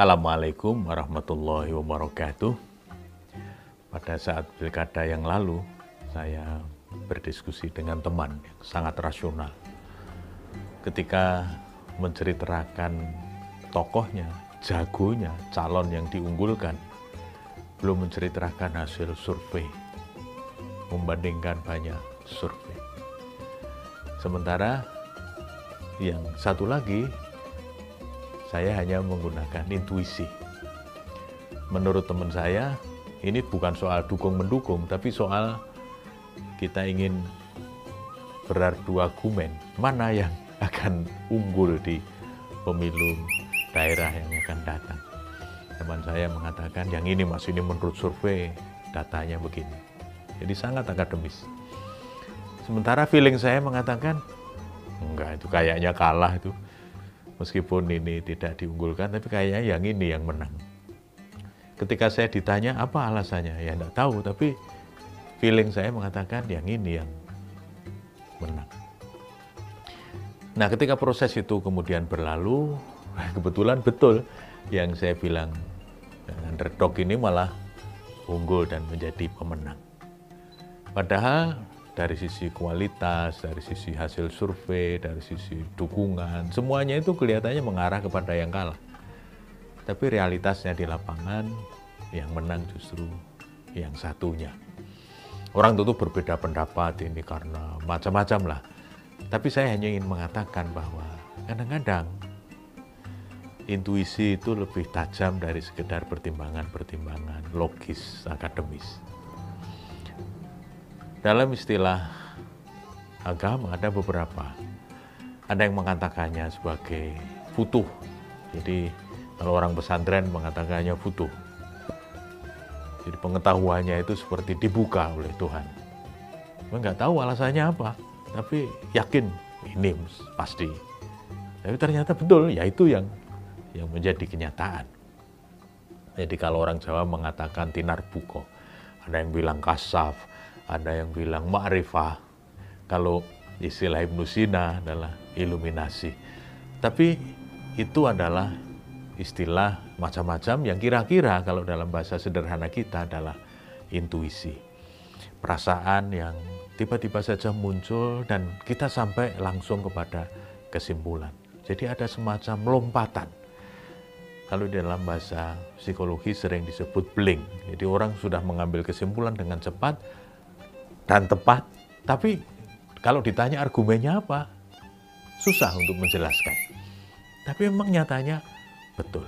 Assalamualaikum warahmatullahi wabarakatuh. Pada saat pilkada yang lalu, saya berdiskusi dengan teman yang sangat rasional. Ketika menceritakan tokohnya, jagonya, calon yang diunggulkan, belum menceritakan hasil survei, membandingkan banyak survei. Sementara yang satu lagi, saya hanya menggunakan intuisi. Menurut teman saya, ini bukan soal dukung-mendukung, tapi soal kita ingin beradu argumen mana yang akan unggul di pemilu daerah yang akan datang. Teman saya mengatakan yang ini mas ini menurut survei datanya begini. Jadi sangat akademis. Sementara feeling saya mengatakan enggak itu kayaknya kalah itu. Meskipun ini tidak diunggulkan tapi kayaknya yang ini yang menang ketika saya ditanya apa alasannya, ya tidak tahu, tapi feeling saya mengatakan yang ini yang menang. Nah, ketika proses itu kemudian berlalu, kebetulan betul yang saya bilang underdog ini malah unggul dan menjadi pemenang. Padahal dari sisi kualitas, dari sisi hasil survei, dari sisi dukungan, semuanya itu kelihatannya mengarah kepada yang kalah. Tapi realitasnya di lapangan yang menang justru yang satunya. Orang tentu berbeda pendapat ini karena macam-macam lah. Tapi saya hanya ingin mengatakan bahwa kadang-kadang intuisi itu lebih tajam dari sekedar pertimbangan-pertimbangan logis akademis. Dalam istilah agama ada beberapa. Ada yang mengatakannya sebagai futuh. Jadi kalau orang pesantren mengatakannya butuh. Jadi pengetahuannya itu seperti dibuka oleh Tuhan. Nggak tahu alasannya apa, tapi yakin ini pasti. Tapi ternyata betul, ya itu yang yang menjadi kenyataan. Jadi kalau orang Jawa mengatakan tinar buko, ada yang bilang kasaf, ada yang bilang ma'rifah. Kalau istilah Ibnu Sina adalah iluminasi. Tapi itu adalah istilah macam-macam yang kira-kira kalau dalam bahasa sederhana kita adalah intuisi. Perasaan yang tiba-tiba saja muncul dan kita sampai langsung kepada kesimpulan. Jadi ada semacam lompatan. Kalau di dalam bahasa psikologi sering disebut blink. Jadi orang sudah mengambil kesimpulan dengan cepat dan tepat. Tapi kalau ditanya argumennya apa, susah untuk menjelaskan. Tapi memang nyatanya betul.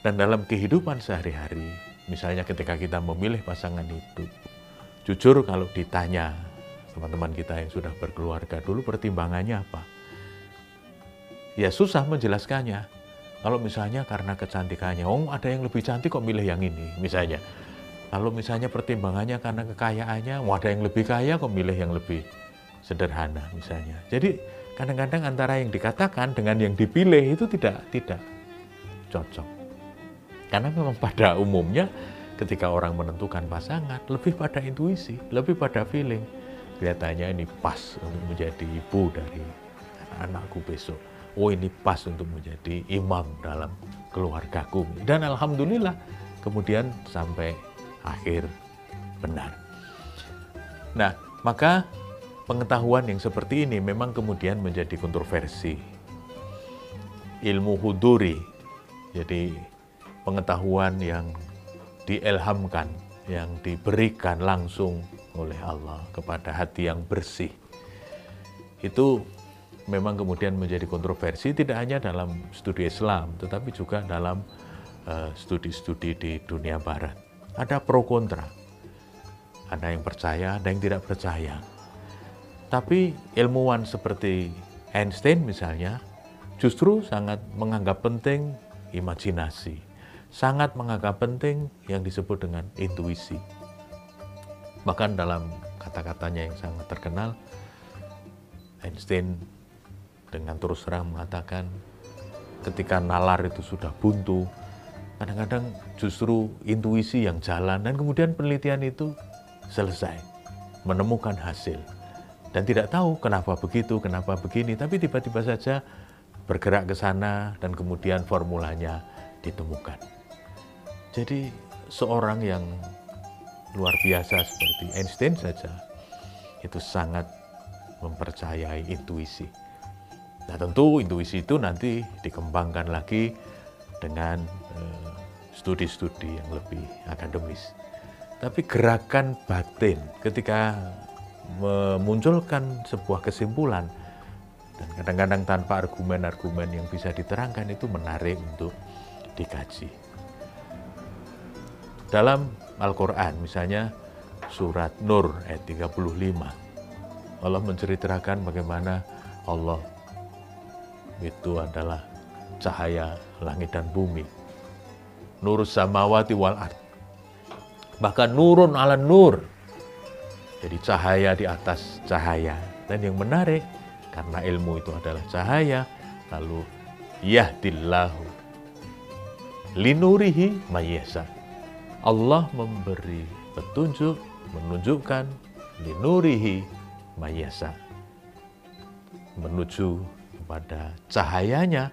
Dan dalam kehidupan sehari-hari, misalnya ketika kita memilih pasangan hidup, jujur kalau ditanya teman-teman kita yang sudah berkeluarga dulu pertimbangannya apa? Ya susah menjelaskannya. Kalau misalnya karena kecantikannya, oh ada yang lebih cantik kok milih yang ini, misalnya. Kalau misalnya pertimbangannya karena kekayaannya, oh ada yang lebih kaya kok milih yang lebih sederhana, misalnya. Jadi kadang-kadang antara yang dikatakan dengan yang dipilih itu tidak tidak cocok. Karena memang pada umumnya ketika orang menentukan pasangan lebih pada intuisi, lebih pada feeling. Kelihatannya ini pas untuk menjadi ibu dari anakku besok. Oh ini pas untuk menjadi imam dalam keluargaku. Dan alhamdulillah kemudian sampai akhir benar. Nah, maka pengetahuan yang seperti ini memang kemudian menjadi kontroversi. Ilmu huduri, jadi pengetahuan yang diilhamkan, yang diberikan langsung oleh Allah kepada hati yang bersih. Itu memang kemudian menjadi kontroversi tidak hanya dalam studi Islam, tetapi juga dalam eh, studi-studi uh, di dunia barat. Ada pro kontra. Ada yang percaya, ada yang tidak percaya. Tapi ilmuwan seperti Einstein misalnya justru sangat menganggap penting imajinasi, sangat menganggap penting yang disebut dengan intuisi. Bahkan dalam kata-katanya yang sangat terkenal, Einstein dengan terus terang mengatakan ketika nalar itu sudah buntu, kadang-kadang justru intuisi yang jalan dan kemudian penelitian itu selesai, menemukan hasil dan tidak tahu kenapa begitu, kenapa begini, tapi tiba-tiba saja bergerak ke sana dan kemudian formulanya ditemukan. Jadi seorang yang luar biasa seperti Einstein saja itu sangat mempercayai intuisi. Nah tentu intuisi itu nanti dikembangkan lagi dengan eh, studi-studi yang lebih akademis. Tapi gerakan batin ketika memunculkan sebuah kesimpulan dan kadang-kadang tanpa argumen-argumen yang bisa diterangkan itu menarik untuk dikaji. Dalam Al-Quran misalnya surat Nur ayat 35 Allah menceritakan bagaimana Allah itu adalah cahaya langit dan bumi. Nur samawati wal ard. Bahkan nurun ala nur. Jadi cahaya di atas cahaya. Dan yang menarik, karena ilmu itu adalah cahaya, lalu yahdillahu linurihi mayesa. Allah memberi petunjuk, menunjukkan linurihi mayesa. Menuju kepada cahayanya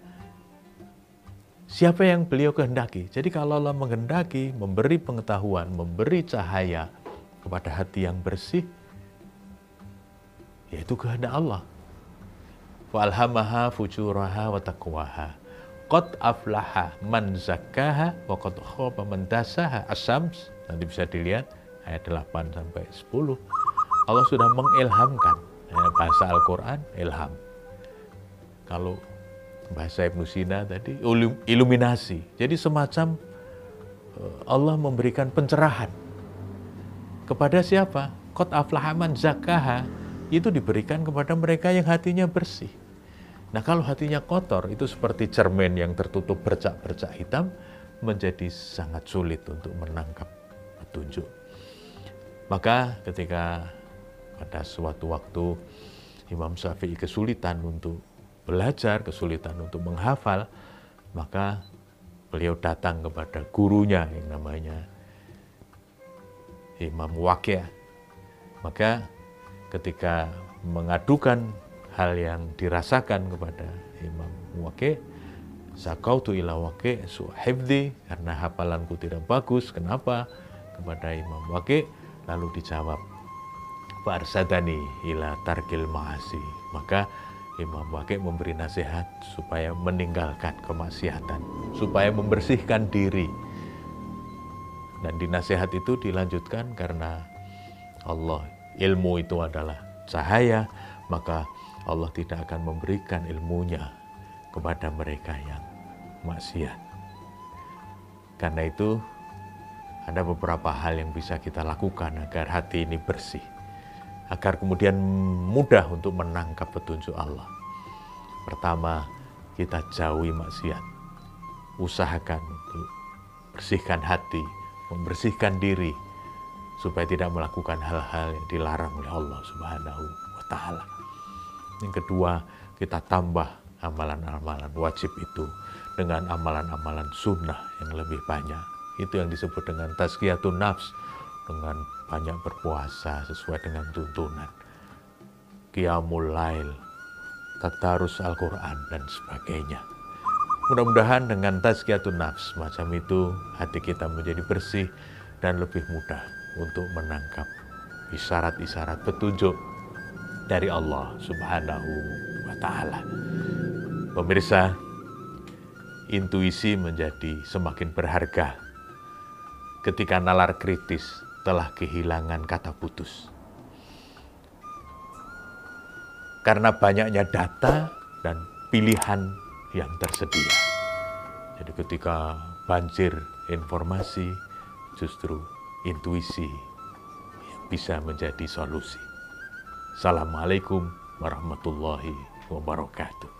siapa yang beliau kehendaki. Jadi kalau Allah menghendaki, memberi pengetahuan, memberi cahaya kepada hati yang bersih, yaitu kehendak Allah. Walhamaha fujuraha wa taqwaha. Qad aflaha man zakkaha wa qad khaba man dasaha. Asams, nanti bisa dilihat ayat 8 sampai 10. Allah sudah mengilhamkan ya, bahasa Al-Quran, ilham. Kalau bahasa Ibnu Sina tadi iluminasi. Jadi semacam eh, Allah memberikan pencerahan kepada siapa? Kot aflahaman zakaha itu diberikan kepada mereka yang hatinya bersih. Nah kalau hatinya kotor itu seperti cermin yang tertutup bercak-bercak hitam menjadi sangat sulit untuk menangkap petunjuk. Maka ketika pada suatu waktu Imam Syafi'i kesulitan untuk belajar, kesulitan untuk menghafal, maka beliau datang kepada gurunya yang namanya Imam Wakil. Maka ketika mengadukan hal yang dirasakan kepada Imam Wakil, Zakautu ila Wakil suhibdi karena hafalanku tidak bagus. Kenapa? Kepada Imam Wakil lalu dijawab Farsadani ila tarkil ma'asi. Maka Imam Wakil memberi nasihat supaya meninggalkan kemaksiatan, supaya membersihkan diri. Dan di nasihat itu dilanjutkan karena Allah ilmu itu adalah cahaya, maka Allah tidak akan memberikan ilmunya kepada mereka yang maksiat. Karena itu ada beberapa hal yang bisa kita lakukan agar hati ini bersih agar kemudian mudah untuk menangkap petunjuk Allah. Pertama, kita jauhi maksiat. Usahakan untuk bersihkan hati, membersihkan diri supaya tidak melakukan hal-hal yang dilarang oleh Allah Subhanahu wa taala. Yang kedua, kita tambah amalan-amalan wajib itu dengan amalan-amalan sunnah yang lebih banyak. Itu yang disebut dengan tazkiyatun nafs, dengan banyak berpuasa sesuai dengan tuntunan. Qiyamul lail, tatarus Al-Quran, dan sebagainya. Mudah-mudahan dengan tazkiyatun nafs macam itu hati kita menjadi bersih dan lebih mudah untuk menangkap isyarat-isyarat petunjuk dari Allah Subhanahu wa taala. Pemirsa, intuisi menjadi semakin berharga ketika nalar kritis telah kehilangan kata putus. Karena banyaknya data dan pilihan yang tersedia. Jadi ketika banjir informasi, justru intuisi bisa menjadi solusi. Assalamualaikum warahmatullahi wabarakatuh.